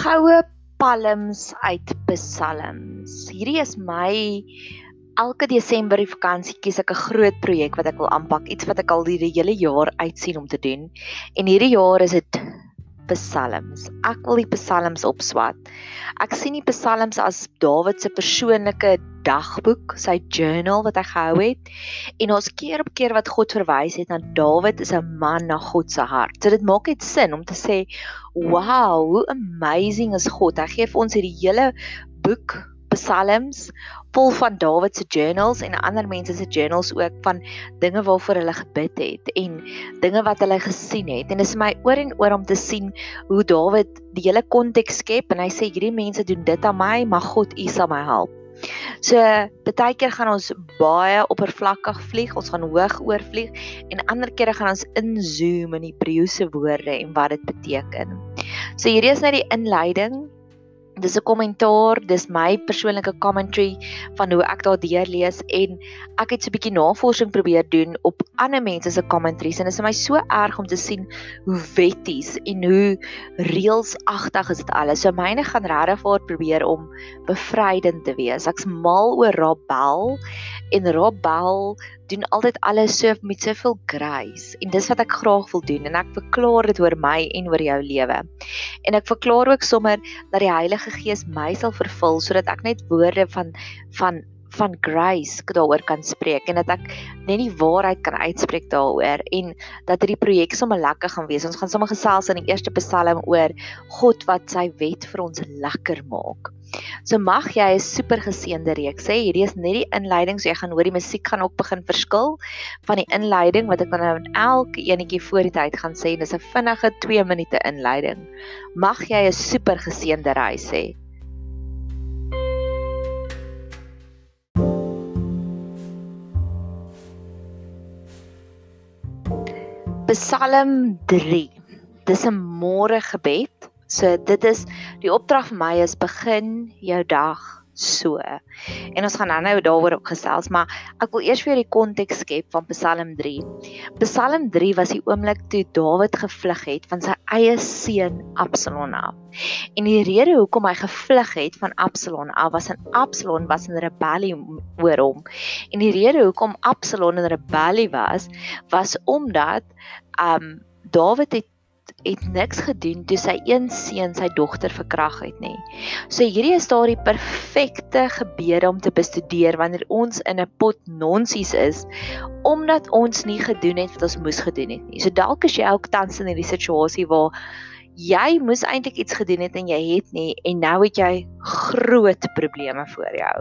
Goue palms uit Psalms. Hierdie is my elke Desember die vakansie kies ek 'n groot projek wat ek wil aanpak, iets wat ek al die hele jaar uitsien om te doen. En hierdie jaar is dit Psalms. Ek wil die Psalms opswat. Ek sien die Psalms as Dawid se persoonlike dagboek, sy journal wat hy gehou het. En ons keer op keer wat God verwys het na Dawid is 'n man na God se hart. So dit maak net sin om te sê, "Wow, hoe amazing is God. Hy gee vir ons hierdie hele boek psalms vol van Dawid se journals en ander mense se journals ook van dinge waarvoor hulle gebid het en dinge wat hulle gesien het en dit is my oor en oor om te sien hoe Dawid die hele konteks skep en hy sê hierdie mense doen dit aan my maar God U sal my help. So baie keer gaan ons baie oppervlakkig vlieg, ons gaan hoog oorvlieg en ander kere gaan ons inzoom in die Hebreëse woorde en wat dit beteken. So hierdie is net die inleiding dis 'n kommentaar, dis my persoonlike commentary van hoe ek daardeur lees en ek het so 'n bietjie navorsing probeer doen op ander mense se commentaries en dit is vir my so erg om te sien hoe wetties en hoe reelsagtig is dit alles. So myne gaan regtig voor probeer om bevrydend te wees. Ek's mal oor Rabel en Rabel doen altyd alles so met soveel grace en dis wat ek graag wil doen en ek verklaar dit oor my en oor jou lewe. En ek verklaar ook sommer dat die Heilige Gees my sal vervul sodat ek net woorde van van van grace daaroor kan spreek en dat ek net die waarheid kan uitspreek daaroor en dat hierdie projek sommer lekker gaan wees. Ons gaan sommer gesels in die eerste Psalm oor God wat sy wet vir ons lekker maak. So mag jy 'n super geseënde reeks hê. Hierdie is net die inleiding, so jy gaan hoor die musiek gaan ook begin verskil van die inleiding wat ek dan nou in elke enetjie voor die tyd gaan sê. Dis 'n vinnige 2 minute inleiding. Mag jy 'n super geseënde reis hê. Psalm 3. Dis 'n môre gebed. So dit is die opdrag vir my is begin jou dag so. En ons gaan nou daaroor opgesels, maar ek wil eers vir die konteks skep van Psalm 3. Psalm 3 was die oomblik toe Dawid gevlug het van sy eie seun Absalom af. En die rede hoekom hy gevlug het van Absalom af was en Absalom was in rebellie oor hom. En die rede hoekom Absalom in rebellie was, was omdat um Dawid het het niks gedoen toe sy een seun sy dogter verkrag het nie. So hierdie is daardie perfekte gebeure om te bestudeer wanneer ons in 'n pot nonsies is omdat ons nie gedoen het wat ons moes gedoen het nie. So dalk is jy ook tans in hierdie situasie waar jy moes eintlik iets gedoen het en jy het nie en nou het jy groot probleme voor jou.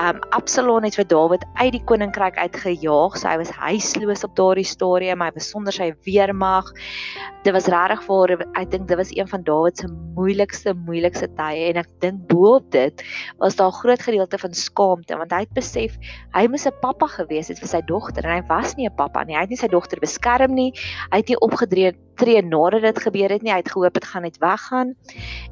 Um Absalom het vir Dawid uit die koninkryk uitgejaag. So hy was huisloos op daardie stadium, hy was sonder sy weermag. Dit was regtig vir ek dink dit was een van Dawid se moeilikste moeilikste tye en ek dink bo-op dit was daar 'n groot gedeelte van skaamte want hy het besef hy moes 'n pappa gewees het vir sy dogter en hy was nie 'n pappa nie. Hy het nie sy dogter beskerm nie. Hy het nie opgedree tree nadat dit gebeur het nie. Hy het gehoop dit gaan net weggaan.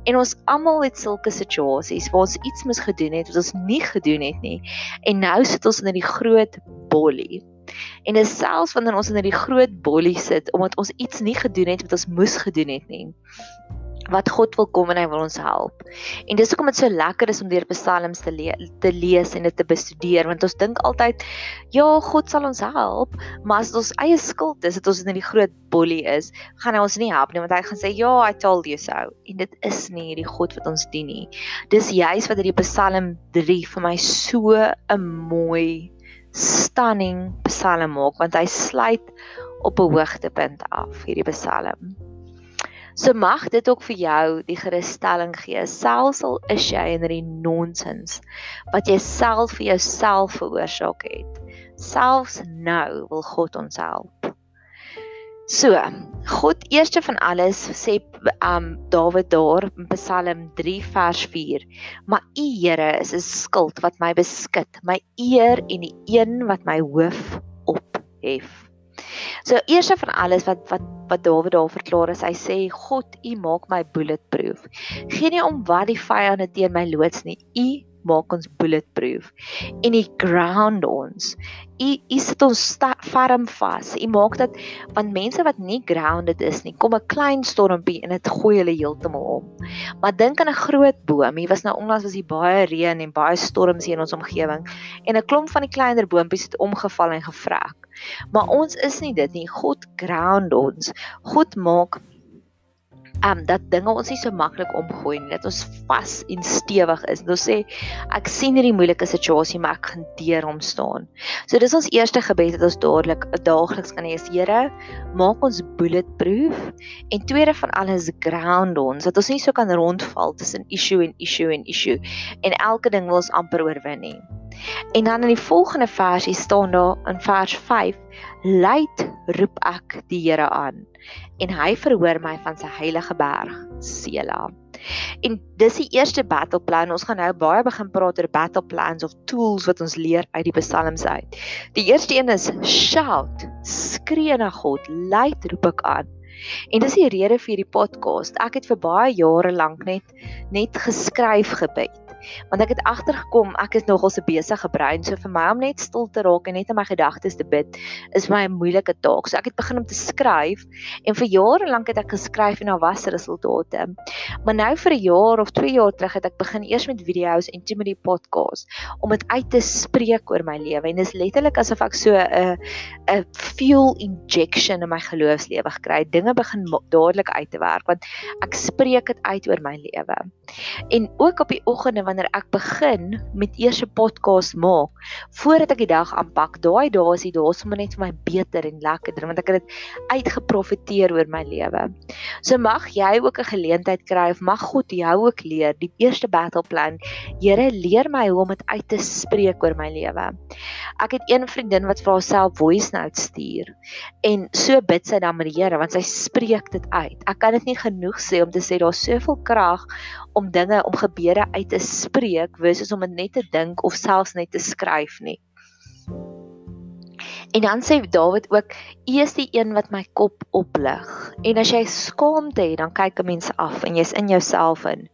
En ons almal het sulke situasies waar ons iets mis gedoen het wat ons nie gedoen het nie. En nou sit ons in hierdie groot bollie. En dit selfs wanneer ons in hierdie groot bollie sit omdat ons iets nie gedoen het wat ons moes gedoen het nie wat God wil kom en hy wil ons help. En dis hoekom dit so lekker is om deur psalms te le te lees en dit te bestudeer want ons dink altyd ja, God sal ons help, maar as dit ons eie skuld is dat ons in die groot bollie is, gaan hy ons nie help nie want hy gaan sê ja, I told you so. En dit is nie hierdie God wat ons dien nie. Dis juis wat hierdie Psalm 3 vir my so 'n mooi stunning psalm maak want hy sluit op 'n hoogtepunt af hierdie psalm. So mag dit ook vir jou die gerusstelling gee, selfs al is jy in hierdie nonsens wat jy self vir jouself veroorsaak het. Selfs nou wil God ons help. So, God eerste van alles sê um Dawid daar in Psalm 3 vers 4, maar U Here is 'n skild wat my beskud, my eer en die een wat my hoof ophef. So eers van alles wat wat wat Dawid daar verklaar is, hy sê God, U maak my bulletproof. Geen nie om wat die vyande teen my loods nie. U maak ons bulletproof. En U ground ons. U U sit ons ferm vas. U maak dat want mense wat nie grounded is nie, kom 'n klein stormpie en dit gooi hulle heeltemal om. Maar dink aan 'n groot boom. Hier was nou onlangs was hier baie reën en baie storms hier in ons omgewing en 'n klomp van die kleiner boontjies het omgeval en gevrek. Maar ons is nie dit nie. God ground ons. God maak um dat dinge ons nie so maklik omgooi nie, dat ons vas en stewig is. Ons sê ek sien hierdie moeilike situasie, maar ek gaan deur hom staan. So dis ons eerste gebed wat ons dadelik daagliks kan hê, Here, maak ons bulletproof en tweede van alles ground ons dat ons nie so kan rondval tussen issue en issue en issue en elke ding wil ons amper oorwin nie. En dan in die volgende versie staan daar in vers 5: Luid roep ek die Here aan en hy verhoor my van sy heilige berg, Sela. En dis die eerste battle plan. Ons gaan nou baie begin praat oor battle plans of tools wat ons leer uit die psalms uit. Die eerste een is shout, skree na God, luid roep ek aan. En dis die rede vir hierdie podcast. Ek het vir baie jare lank net net geskryf gebed want ek het agtergekom ek is nogal so besige brein so vir my om net stil te raak en net in my gedagtes te bid is my 'n moeilike taak. So ek het begin om te skryf en vir jare lank het ek geskryf en daar was resultate. Maar nou vir 'n jaar of 2 jaar terug het ek begin eers met video's en toe met die podcast om dit uit te spreek oor my lewe. En dis letterlik asof ek so 'n 'n fuel injection in my geloofslewe gekry dinge begin dadelik uit te werk want ek spreek dit uit oor my lewe. En ook op die oggende wanneer ek begin met eers 'n podcast maak voordat ek die dag aanpak. Daai dae is die dae sommer net vir my beter en lekkerder want ek het dit uitgeprofeteer oor my lewe. So mag jy ook 'n geleentheid kry of mag God jou ook leer die eerste battle plan. Here leer my hoe om dit uit te spreek oor my lewe. Ek het een vriendin wat vir haarself voice notes stuur en so bid sy dan met die Here want sy spreek dit uit. Ek kan dit nie genoeg sê om te sê daar's soveel krag om dinge om gebeure uit te spreek versus om dit net te dink of selfs net te skryf nie. En dan sê Dawid ook: "U is die een wat my kop oplig." En as jy skaamte het, dan kyk 'n mens af en jy's in jouself in.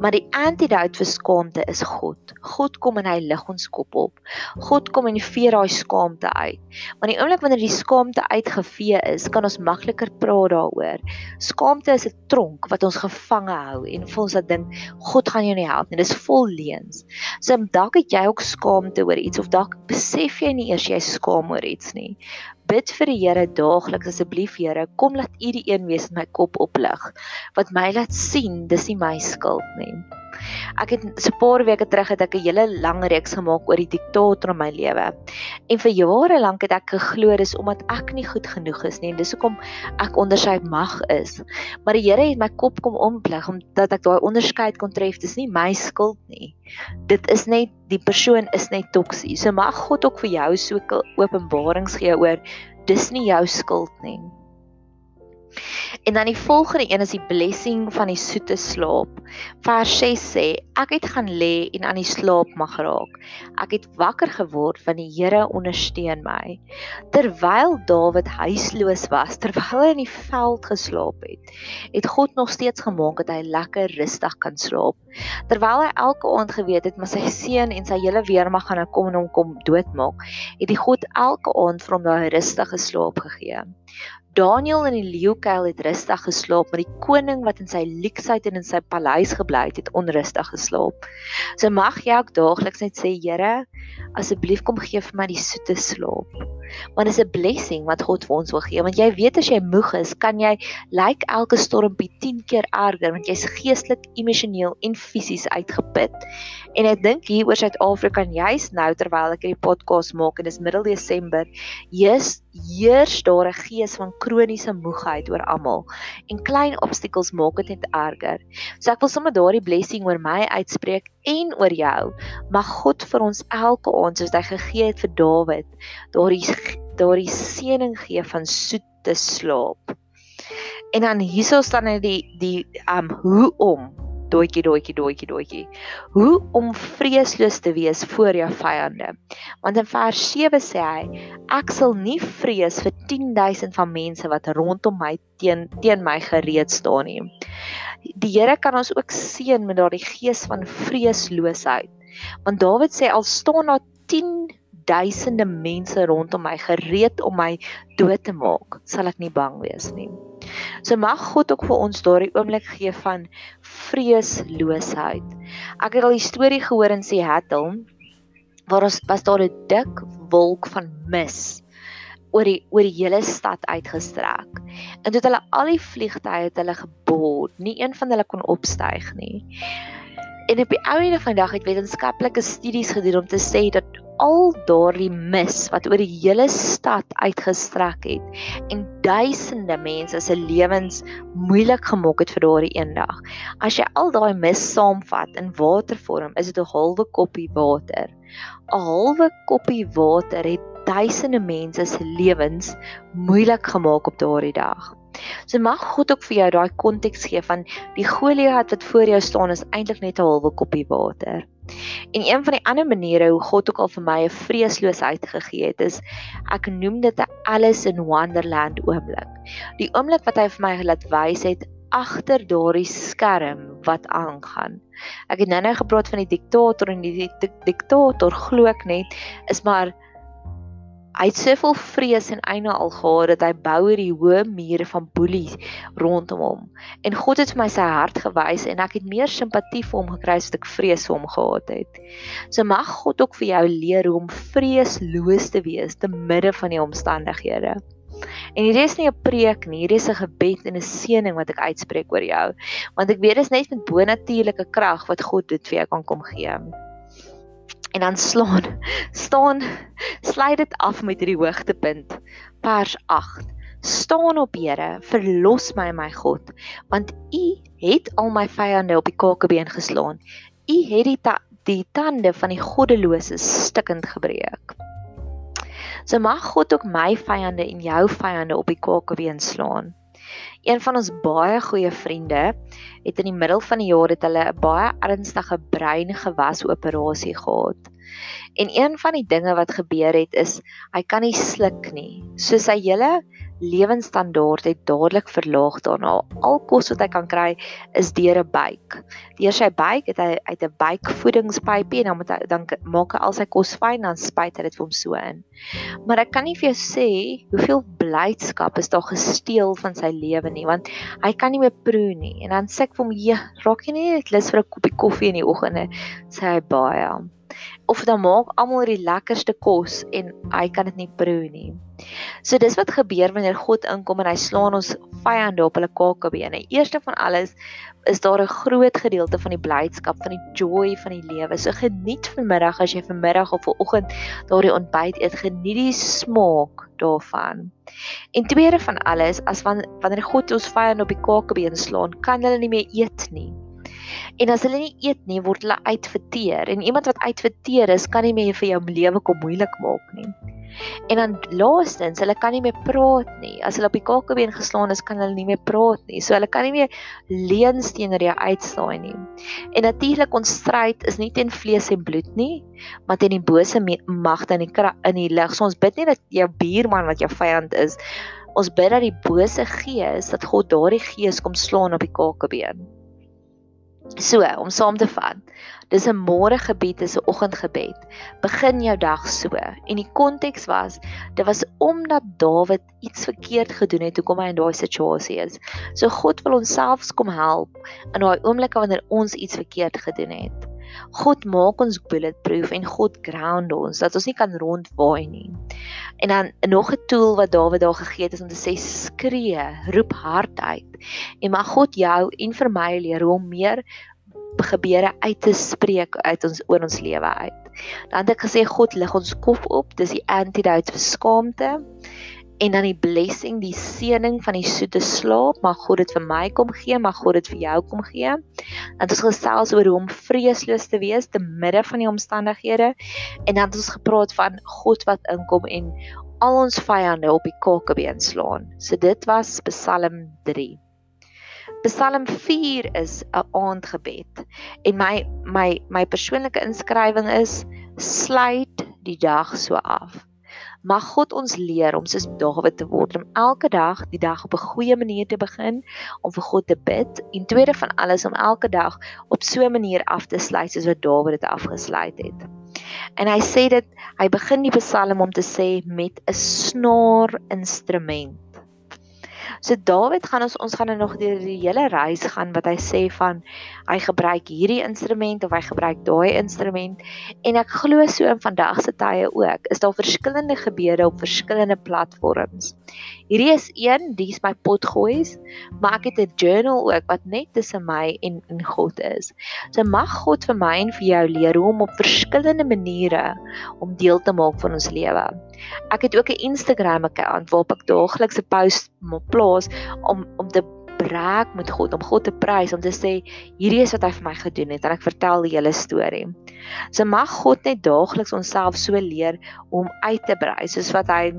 Maar die antidote vir skaamte is God. God kom en hy lig ons kop op. God kom en vee daai skaamte uit. Want die oomblik wanneer die skaamte uitgevee is, kan ons makliker praat daaroor. Skaamte is 'n tronk wat ons gevange hou en vir ons dat dink God gaan jou nie help nie. Dis vol leuns. So dalk het jy ook skaamte oor iets of dalk besef jy nie eers jy skaam oor iets iets nie. Bid vir die Here daagliks asseblief Here, kom laat U die een wees in my kop oplig wat my laat sien dis nie my skuld nie. Ek het so 'n paar weke terug het ek 'n hele lang reeks gemaak oor die diktator in my lewe. En vir jare lank het ek geglo dis omdat ek nie goed genoeg is nie en dis hoekom ek onder sy mag is. Maar die Here het my kop kom omplig omdat ek daai onderskeid kon tref. Dis nie my skuld nie. Dit is net die persoon is net toksies. So mag God ook vir jou so openbarings gee oor dis nie jou skuld nie. En dan die volgende een is die blessing van die soete slaap. Vers 6 sê: Ek het gaan lê en aan die slaap mag raak. Ek het wakker geword van die Here ondersteun my. Terwyl Dawid huisloos was, terwyl hy in die veld geslaap het, het God nog steeds gemaak dat hy lekker rustig kan slaap. Terwyl hy elke aand geweet het maar sy seun en sy hele weermag gaan kom en hom kom doodmaak, het die God elke aand vir hom daai rustige slaap gegee. Daniel in die leeukuil het rustig geslaap, maar die koning wat in sy leksheid en in sy paleis gebly het, het onrustig geslaap. So mag jy ook daagliks net sê, Here, asseblief kom gee vir my die soete slaap. Want dit is 'n blessing wat God vir ons wil gee, want jy weet as jy moeg is, kan jy lyk like elke stormpie 10 keer erger want jy's geestelik, emosioneel en fisies uitgeput. En ek dink hier oor Suid-Afrika en juist nou terwyl ek hierdie podcast maak en dis middel Desember, heers heers daar 'n gees van kroniese moegheid oor almal en klein obstacles maak dit net erger. So ek wil sommer daardie blessing oor my uitspreek en oor jou. Mag God vir ons elke aand soos hy gegee het vir Dawid, daardie daardie seëning gee van soete slaap. En dan hierso staan net die die um hoe om doetjie doetjie doetjie doetjie. Hoe om vreesloos te wees voor jou vyande. Want in vers 7 sê hy, ek sal nie vrees vir 10000 van mense wat rondom my teen teen my gereed staan nie. Die Here kan ons ook seën met daardie gees van vreesloosheid. Want Dawid sê al staan daar 10 duisende mense rondom my gereed om my dood te maak, sal ek nie bang wees nie. So mag God ook vir ons daardie oomblik gee van vreesloosheid. Ek het al die storie gehoor in Seattle waar ons was daar 'n dik wolk van mis oor die oor die hele stad uitgestrek. En toe het hulle al die vliegtye het hulle geboord, nie een van hulle kon opstyg nie. En op die ou einde van die dag het wetenskaplike studies gedoen om te sê dat al daardie mis wat oor die hele stad uitgestrek het en duisende mense se lewens moeilik gemaak het vir daardie een dag. As jy al daai mis saamvat in watervorm, is dit 'n halwe koppie water. 'n Halwe koppie water het duisende mense se lewens moeilik gemaak op daardie dag. So mag God ook vir jou daai konteks gee van die Goliat wat voor jou staan is eintlik net 'n halwe koppie water. En een van die ander maniere hoe God ook al vir my 'n vreesloosheid gegee het is ek noem dit 'n Alice in Wonderland oomblik. Die oomblik wat hy vir my laat wys het agter daardie skerm wat aangaan. Ek het nou-nou gepraat van die diktator en die diktator glo ek net is maar Hy het soveel vrees en einde al gehad dat hy bou hierdie hoë mure van boelies rondom hom. En God het vir my sy hart gewys en ek het meer simpatie vir hom gekry as wat ek vrees vir hom gehad het. So mag God ook vir jou leer hoe om vreesloos te wees te midde van die omstandighede. En hierdie is nie 'n preek nie, hierdie is 'n gebed en 'n seëning wat ek uitspreek oor jou, want ek weet dit is net met bonatuurlike krag wat God dit vir jou kan kom gee en dan slaan staan sluit dit af met hierdie hoogtepunt vers 8 staan op Here verlos my my God want u het al my vyande op die kakebeen geslaan. U het die ta die tande van die goddeloses stikkend gebreek. So mag God ook my vyande en jou vyande op die kakebeen slaan Een van ons baie goeie vriende het in die middel van die jaar het hulle 'n baie ernstige breingewas operasie gehad. En een van die dinge wat gebeur het is hy kan nie sluk nie. So sy hele lewensstandaard het dadelik verlaag daarna. Al kos wat hy kan kry is deur 'n buik. Deur sy buik het hy uit 'n buikvoedingspypie en dan moet hy dan maak hy al sy kos fyn dan spuit hy dit vir hom so in. Maar ek kan nie vir jou sê hoeveel blydskap is daar gesteel van sy lewe nie want hy kan nie meer proe nie en dan sê ek vir hom, "Ja, raak jy nie net lus vir 'n koppie koffie in die oggende?" sê hy baie of dan maak almal die lekkerste kos en hy kan dit nie proe nie. So dis wat gebeur wanneer God inkom en hy slaan ons vyande op hulle kakebene. Eerste van alles is daar 'n groot gedeelte van die blydskap, van die joy van die lewe. So geniet vanmiddag as jy vanmiddag of vanoggend daardie ontbyt eet, geniet die smaak daarvan. En tweede van alles, as wanneer God ons vyande op die kakebeen slaan, kan hulle nie meer eet nie. En as hulle nie eet nie, word hulle uitverteer. En iemand wat uitverteer is, kan nie meer vir jou lewe kom moeilik maak nie. En dan laastens, hulle kan nie meer praat nie. As hulle op die kakebeen geslaan is, kan hulle nie meer praat nie. So hulle kan nie meer leuns teenoor jou uitsaai nie. En natuurlik ons stryd is nie teen vlees en bloed nie, maar teen die bose magte in die in die lig. So ons bid nie dat jou buurman wat jou vyand is, ons bid dat die bose gees, dat God daardie gees kom slaan op die kakebeen. So, om saam te vat. Dis 'n môregebed, dis 'n oggendgebed. Begin jou dag so. En die konteks was, dit was omdat Dawid iets verkeerd gedoen het hoekom hy in daai situasie is. So God wil ons selfs kom help in daai oomblikke wanneer ons iets verkeerd gedoen het. God maak ons bulletproof en God ground ons dat ons nie kan rondwaai nie. En dan nog 'n tool wat Dawid daar gegee het is om te sê skree, roep hard uit. En mag God jou en vir my leer hoe om meer gebeure uit te spreek uit ons oor ons lewe uit. Dan het ek gesê God lig ons kop op, dis die antidote vir skaamte en dan die blessing, die seëning van die soete slaap, mag God dit vir my kom gee, mag God dit vir jou kom gee. Dan het ons gesels oor hoe om vreesloos te wees te midde van die omstandighede en dan het ons gepraat van God wat inkom en al ons vyande op die kakebeen slaan. So dit was Psalm 3. Psalm 4 is 'n aandgebed en my my my persoonlike inskrywing is sluit die dag so af. Mag God ons leer om soos Dawid te word om elke dag die dag op 'n goeie manier te begin, om vir God te bid en tweede van alles om elke dag op so 'n manier af te sluit soos wat Dawid dit afgesluit het. En hy sê dit, hy begin die Psalm om te sê met 'n snaar instrument. So Dawid gaan ons ons gaan nou nog deur die hele reis gaan wat hy sê van hy gebruik hierdie instrument of hy gebruik daai instrument en ek glo so in vandag se tye ook is daar verskillende gebede op verskillende platforms. Hierdie is een, dis my potgoeis, maar ek het 'n journal ook wat net tussen my en en God is. So mag God vir my en vir jou leer hoe om op verskillende maniere om deel te maak van ons lewe. Ek het ook 'n Instagram account waarop ek daagliks 'n post plaas om om te brag met God, om God te prys, om te sê hierdie is wat hy vir my gedoen het en ek vertel die hele storie. So mag God net daagliks onsself so leer om uit te brei soos wat hy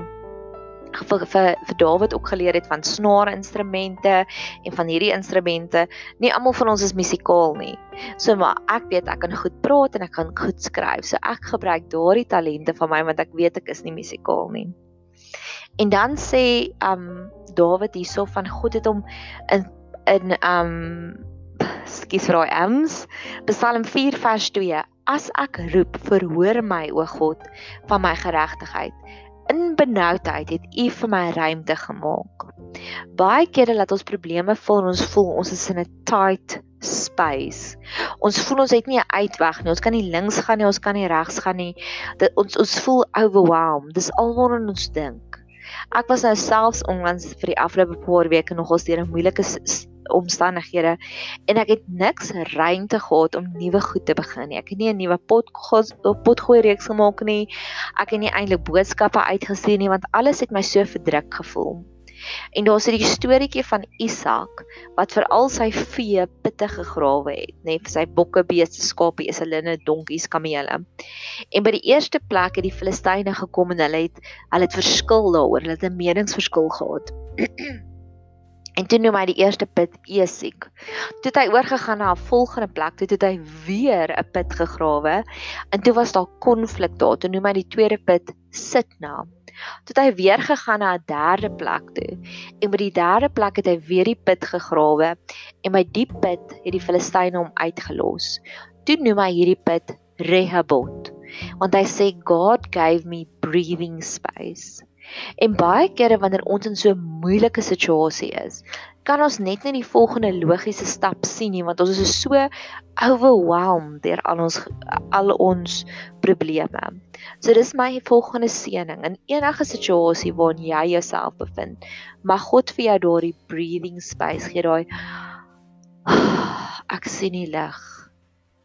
vir vir vir Dawid ook geleer het van snare instrumente en van hierdie instrumente. Nie almal van ons is musikaal nie. So maar ek weet ek kan goed praat en ek kan goed skryf. So ek gebruik daardie talente van my want ek weet ek is nie musikaal nie. En dan sê um Dawid hierso van God het hom in in um skies vir daai ams Psalm 4 vers 2 As ek roep verhoor my o God van my geregtigheid in benoudheid het U vir my ruimte gemaak. Baie kere laat ons probleme voel ons voel ons is in 'n tight space. Ons voel ons het nie 'n uitweg nie. Ons kan nie links gaan nie, ons kan nie regs gaan nie. Dit ons ons voel overwhelmed. Dis alwaar ons dink. Ek was nou selfs onlangs vir die afgelope paar weke nogals deur 'n moeilike omstandighede en ek het niks ruimte gehad om nuwe goed te begin nie. Ek het nie 'n nuwe pot potgooi reeks gemaak nie. Ek het nie eintlik boodskappe uitgestuur nie want alles het my so verdruk gevoel. En daar's hierdie storieetjie van Isak wat vir al sy vee pitte gegrawe het, nê, vir sy bokke, beeste, skape, eselinne, donkies, kamele. En by die eerste plek het die Filistyne gekom en hulle het hulle het verskil daaroor, hulle het 'n meningsverskil gehad. En toe noem hy die eerste put Esek. Toe het hy oorgegaan na 'n volgende plek, toe het hy weer 'n put gegrawe en toe was daar konflik daar. Toe noem hy die tweede put Sitna. Toe het hy weer gegaan na 'n derde plek toe. En by die derde plek het hy weer die put gegrawe en by die put het die Filistyne hom uitgelos. Toe noem hy hierdie put Rehoboth want hy sê God gave me breathing space. En baie kere wanneer ons in so 'n moeilike situasie is, kan ons net nie die volgende logiese stap sien nie want ons is so overwhelmed deur al ons al ons probleme. So dis my volgende seëning in enige situasie waarin jy jouself bevind, mag God vir jou daardie breathing space gee, daai ek sien die lig.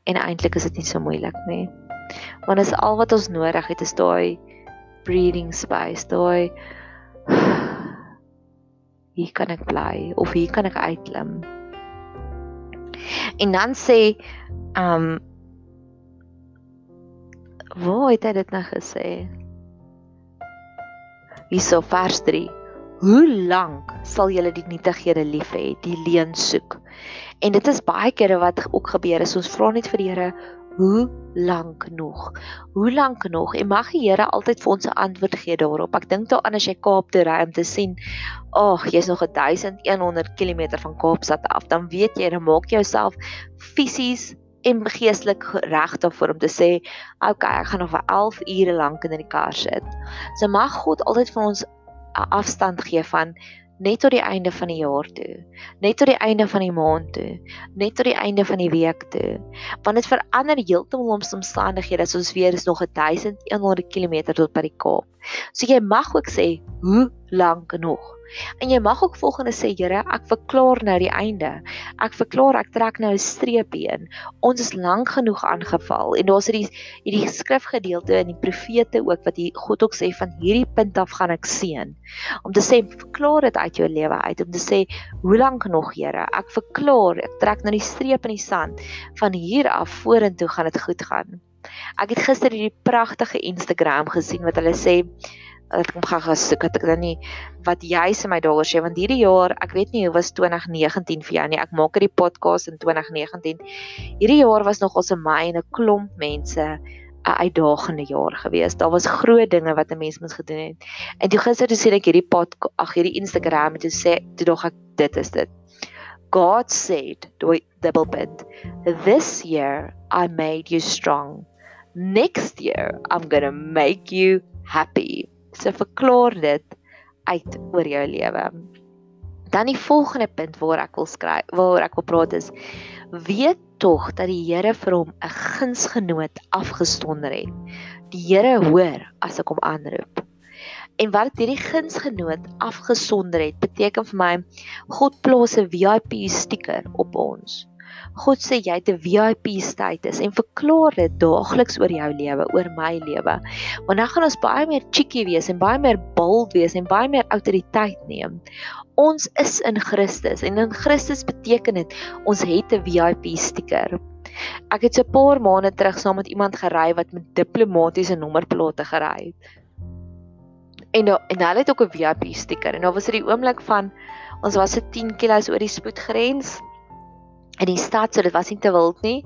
En eintlik is dit nie so moeilik nie. Want dis al wat ons nodig het is daai breathing space, daai hier kan ek bly of hier kan ek uitklim. En dan sê um waar het hy dit nou gesê? Hierso vers 3. Hoe lank sal julle die nietighede lief hê, die leuen soek? En dit is baie kere wat ook gebeur is ons vra net vir die Here, hoe lank nog? Hoe lank nog? En mag die Here altyd vir ons 'n antwoord gee daarop. Ek dink daaraan as jy Kaap toe ry om te sien, ag, oh, jy's nog 1100 km van Kaapstad af, dan weet jy, dan maak jy jouself fisies en geestelik reg daarvoor om te sê, "Oké, okay, ek gaan nog vir 11 ure lank in die kar sit." So mag God altyd vir ons 'n afstand gee van net tot die einde van die jaar toe, net tot die einde van die maand toe, net tot die einde van die week toe. Want dit verander heeltemal ons omstandighede as ons weer is nog 1100 km tot by die Kaap. So jy mag ook sê, hoe lank nog? En jy mag ook volgende sê, Here, ek verklaar nou die einde. Ek verklaar ek trek nou 'n streep heen. Ons is lank genoeg aangeval en daar's hierdie hierdie skrifgedeelte in die profete ook wat hier God ook sê van hierdie punt af gaan ek seën. Om te sê verklaar dit uit jou lewe uit om te sê hoe lank nog, Here? Ek verklaar, ek trek nou die streep in die sand. Van hier af vorentoe gaan dit goed gaan. Ek het gister hierdie pragtige Instagram gesien wat hulle sê ek kom gaan gesoek het ek dan nie wat jy se my daaroor sê want hierdie jaar ek weet nie hoe was 2019 vir jou nie ek maak hierdie podcast in 2019 hierdie jaar was nog ons in my en 'n klomp mense 'n uitdagende jaar gewees. Daar was groot dinge wat 'n mens moes gedoen het. En toe gister toe sien ek hierdie pad ag hierdie Instagram en toe sê toe dog ek dit is dit. God said, double punt. This year I made you strong. Next year I'm going to make you happy. So verklaar dit uit oor jou lewe. Dan die volgende punt waar ek wil skryf, waar ek wil praat is weet tog dat die Here vir hom 'n gunsgenoot afgestonder het. Die Here hoor as ek hom aanroep. En wat hierdie gunsgenoot afgesonder het, beteken vir my God plaas 'n VIP stiker op ons. God sê jy het 'n VIP status en verklaar dit daagliks oor jou lewe, oor my lewe. Want dan gaan ons baie meer cheeky wees en baie meer bold wees en baie meer autoriteit neem. Ons is in Christus en in Christus beteken dit ons het 'n VIP stiker. Ek het so 'n paar maande terug saam met iemand gery wat met diplomatisiese nommerplate gery het. En da, en hulle het ook 'n VIP stiker en daar was dit die oomblik van ons was se 10 km oor die spoedgrens in die stad so dit was nie te wild nie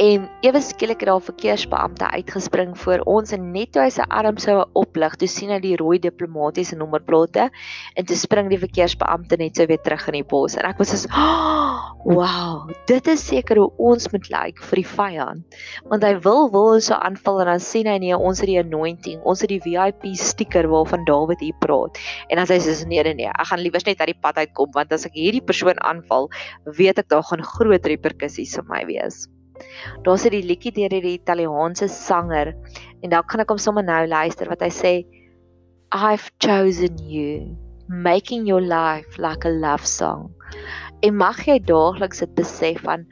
en ewe skielik het daar 'n verkeersbeampte uitgespring voor ons en net toe hy sy arm sou oplig toe sien hy die rooi diplomatisiese nommerplate en toe spring die verkeersbeampte net so weer terug in die bos. En ek was so oh, wow dit is seker hoe ons moet lyk like vir die vyand. Want hy wil wil ons so aanval en dan sien hy nee ons het die anointing ons het die VIP stiker waarvan Dawid hier praat. En sê hy sê nee nee nee ek gaan liewers net uit die pad uitkom want as ek hierdie persoon aanval weet ek daar gaan groot reperkusies vir my wees Daar's hierdie liedjie deur hierdie Italiaanse sanger en dan kan ek hom sommer nou luister wat hy sê I've chosen you making your life like a love song. En mag jy daagliks dit besef van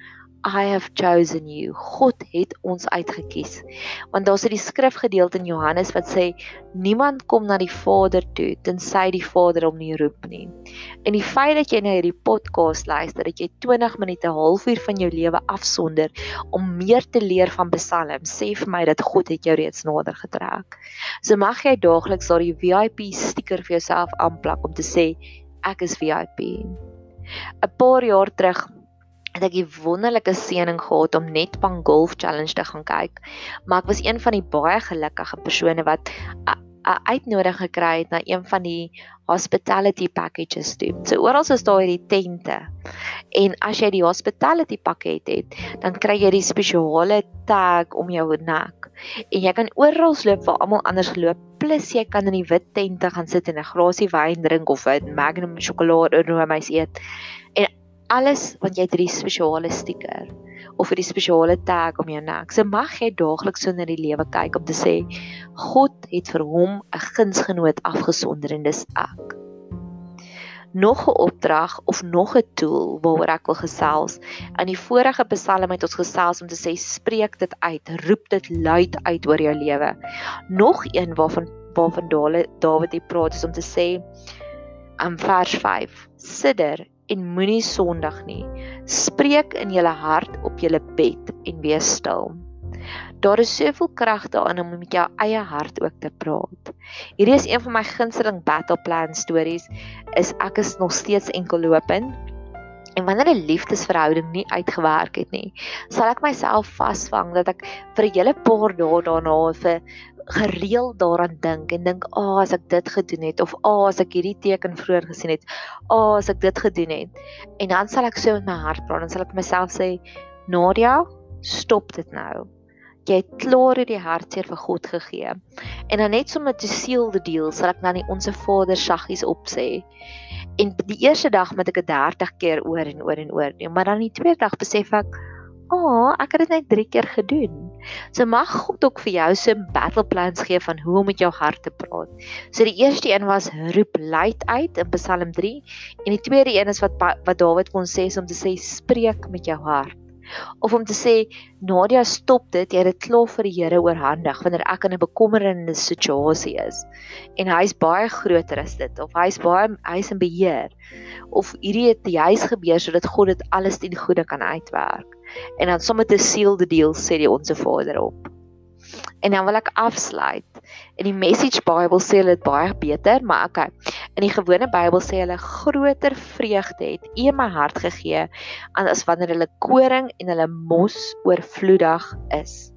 I have chosen you. God het ons uitgekies. Want daar's 'n skrifgedeelte in Johannes wat sê niemand kom na die Vader toe tensy die Vader hom nie roep nie. En die feit dat jy na hierdie podcast luister, dat jy 20 minute, 'n halfuur van jou lewe afsonder om meer te leer van Psalms, sê vir my dat God het jou reeds nader getrek. So mag jy daagliks daardie VIP stiker vir jouself aanplak om te sê ek is VIP. 'n Paar jaar terug het ek die wonderlike seëning gehad om net van golf challenge te gaan kyk. Maar ek was een van die baie gelukkige persone wat 'n uitnodiging gekry het na een van die hospitality packages toe. So oral is daar hierdie tente. En as jy die hospitality pakket het, dan kry jy die spesiale tag om jou nek. En jy kan oral loop waar almal anders loop, plus jy kan in die wit tente gaan sit en 'n glasie wyn drink of 'n Magnum sjokolade en roomys eet. En alles want jy het hierdie spesiale stiker of hierdie spesiale tag om jou nek. So mag jy daagliks so na die lewe kyk om te sê God het vir hom 'n gunsgenoot afgesonder en dis ek. Nog 'n opdrag of nog 'n tool waaroor ek wil gesels. In die vorige Psalm het ons gesels om te sê spreek dit uit, roep dit luid uit oor jou lewe. Nog een waarvan waarvan Dawid hier praat is om te sê in vers 5: Sidder en moenie sondig nie. Spreek in jou hart op jou bed en wees stil. Daar is soveel krag daarin om met jou eie hart ook te praat. Hierdie is een van my gunsteling battle plan stories is ek is nog steeds enkel lopend. En wanneer 'n liefdesverhouding nie uitgewerk het nie, sal ek myself vasvang dat ek vir 'n hele paar dae daarna vir gereeld daaraan dink en dink, "Ag, oh, as ek dit gedoen het of ag, oh, as ek hierdie teken vroeër gesien het, ag, oh, as ek dit gedoen het." En dan sal ek so in my hart praat en sal ek myself sê, "Nadia, stop dit nou." Jy het klaar hierdie hartseer vir God gegee. En dan net sommer te seal the deal, sal ek dan die onsse Vader saggies opsê. En die eerste dag moet ek dit 30 keer oor en oor en oor doen, maar dan die tweede dag besef ek, "Ag, oh, ek het dit net 3 keer gedoen." So mag God ook vir jou so battle plans gee van hoe om met jou hart te praat. So die eerste een was roep luid uit in Psalm 3 en die tweede een is wat wat Dawid kon sê om te sê spreek met jou hart. Of om te sê Nadia stop dit, jy het dit klaar vir die Here oorhandig wanneer ek in 'n bekommerende situasie is. En hy's baie groter as dit of hy's baie hy's in beheer. Of hierdie het juis gebeur sodat God dit alles ten goeie kan uitwerk en dan sommer te seal the deal sê die onsse Vader op. En dan wil ek afsluit. In die Message Bible sê hulle dit baie beter, maar okay. In die gewone Bybel sê hulle groter vreugde het U my hart gegee as wanneer hulle koring en hulle mos oorvloedig is.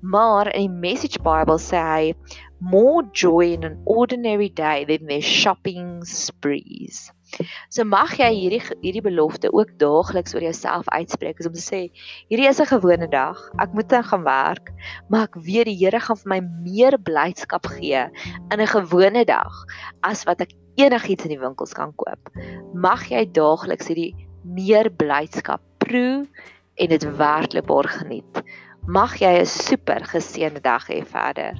Maar in die Message Bible sê hy more joy in an ordinary day than their shopping sprees. So mag jy hierdie hierdie belofte ook daagliks oor jouself uitspreek om te sê hierdie is 'n gewone dag. Ek moet gaan werk, maar ek weet die Here gaan vir my meer blydskap gee in 'n gewone dag as wat ek enigiets in die winkels kan koop. Mag jy daagliks hierdie meer blydskap proe en dit werklikbaar geniet. Mag jy 'n super geseënde dag hê verder.